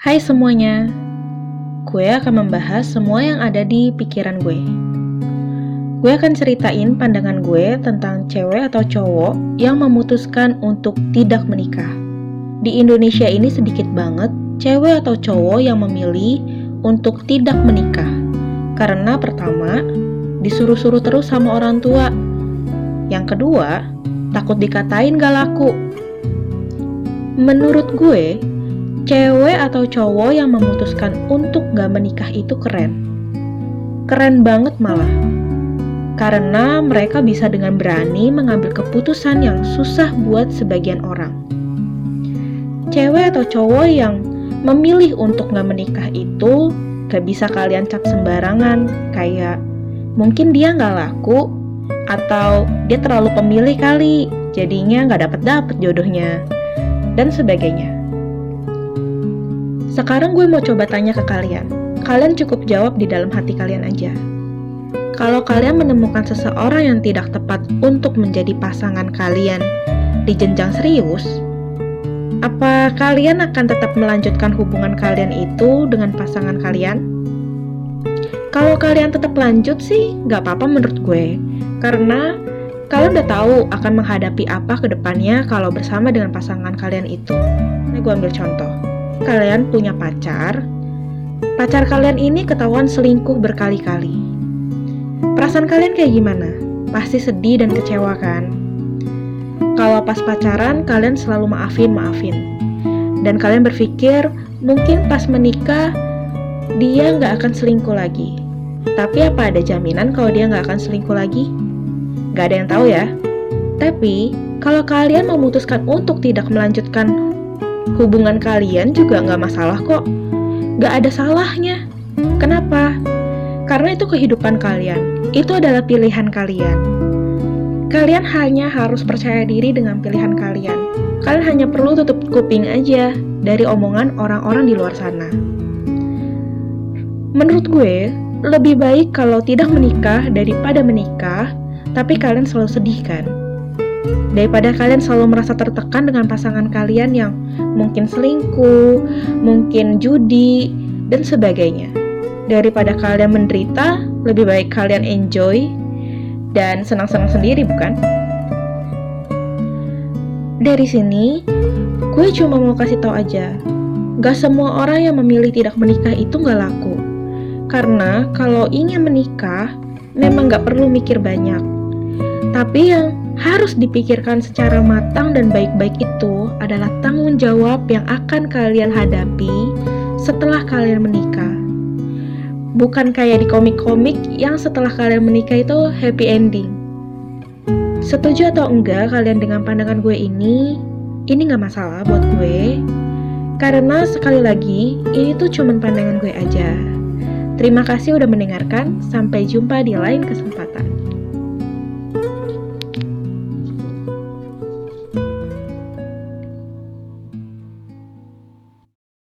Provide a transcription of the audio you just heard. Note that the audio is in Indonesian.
Hai semuanya, gue akan membahas semua yang ada di pikiran gue. Gue akan ceritain pandangan gue tentang cewek atau cowok yang memutuskan untuk tidak menikah. Di Indonesia ini sedikit banget cewek atau cowok yang memilih untuk tidak menikah. Karena pertama, disuruh-suruh terus sama orang tua. Yang kedua, takut dikatain gak laku. Menurut gue, cewek atau cowok yang memutuskan untuk gak menikah itu keren. Keren banget malah. Karena mereka bisa dengan berani mengambil keputusan yang susah buat sebagian orang. Cewek atau cowok yang memilih untuk gak menikah itu gak bisa kalian cap sembarangan, kayak mungkin dia gak laku, atau dia terlalu pemilih kali, jadinya gak dapet-dapet jodohnya, dan sebagainya. Sekarang gue mau coba tanya ke kalian. Kalian cukup jawab di dalam hati kalian aja. Kalau kalian menemukan seseorang yang tidak tepat untuk menjadi pasangan kalian di jenjang serius, apa kalian akan tetap melanjutkan hubungan kalian itu dengan pasangan kalian? Kalau kalian tetap lanjut sih, nggak apa-apa menurut gue. Karena kalian udah tahu akan menghadapi apa ke depannya kalau bersama dengan pasangan kalian itu. Ini gue ambil contoh kalian punya pacar, pacar kalian ini ketahuan selingkuh berkali-kali. Perasaan kalian kayak gimana? Pasti sedih dan kecewa kan? Kalau pas pacaran, kalian selalu maafin-maafin. Dan kalian berpikir, mungkin pas menikah, dia nggak akan selingkuh lagi. Tapi apa ada jaminan kalau dia nggak akan selingkuh lagi? Nggak ada yang tahu ya. Tapi, kalau kalian memutuskan untuk tidak melanjutkan hubungan kalian juga nggak masalah kok. Nggak ada salahnya. Kenapa? Karena itu kehidupan kalian. Itu adalah pilihan kalian. Kalian hanya harus percaya diri dengan pilihan kalian. Kalian hanya perlu tutup kuping aja dari omongan orang-orang di luar sana. Menurut gue, lebih baik kalau tidak menikah daripada menikah, tapi kalian selalu sedih kan? Daripada kalian selalu merasa tertekan dengan pasangan kalian yang mungkin selingkuh, mungkin judi, dan sebagainya. Daripada kalian menderita, lebih baik kalian enjoy dan senang-senang sendiri, bukan? Dari sini, gue cuma mau kasih tau aja, gak semua orang yang memilih tidak menikah itu gak laku. Karena kalau ingin menikah, memang gak perlu mikir banyak. Tapi yang harus dipikirkan secara matang dan baik-baik itu adalah tanggung jawab yang akan kalian hadapi setelah kalian menikah. Bukan kayak di komik-komik yang setelah kalian menikah itu happy ending. Setuju atau enggak kalian dengan pandangan gue ini, ini gak masalah buat gue. Karena sekali lagi, ini tuh cuman pandangan gue aja. Terima kasih udah mendengarkan, sampai jumpa di lain kesempatan.